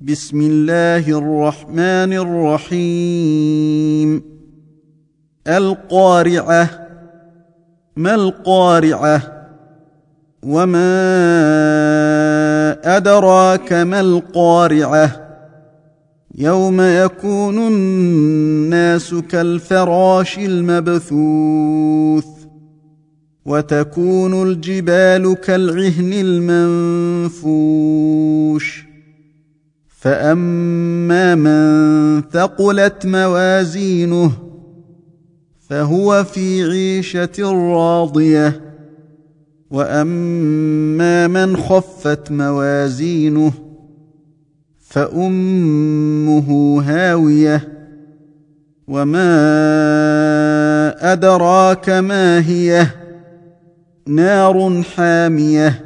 بسم الله الرحمن الرحيم. القارعة. ما القارعة؟ وما أدراك ما القارعة؟ يوم يكون الناس كالفراش المبثوث وتكون الجبال كالعهن المنفوش فاما من ثقلت موازينه فهو في عيشه راضيه واما من خفت موازينه فامه هاويه وما ادراك ما هي نار حاميه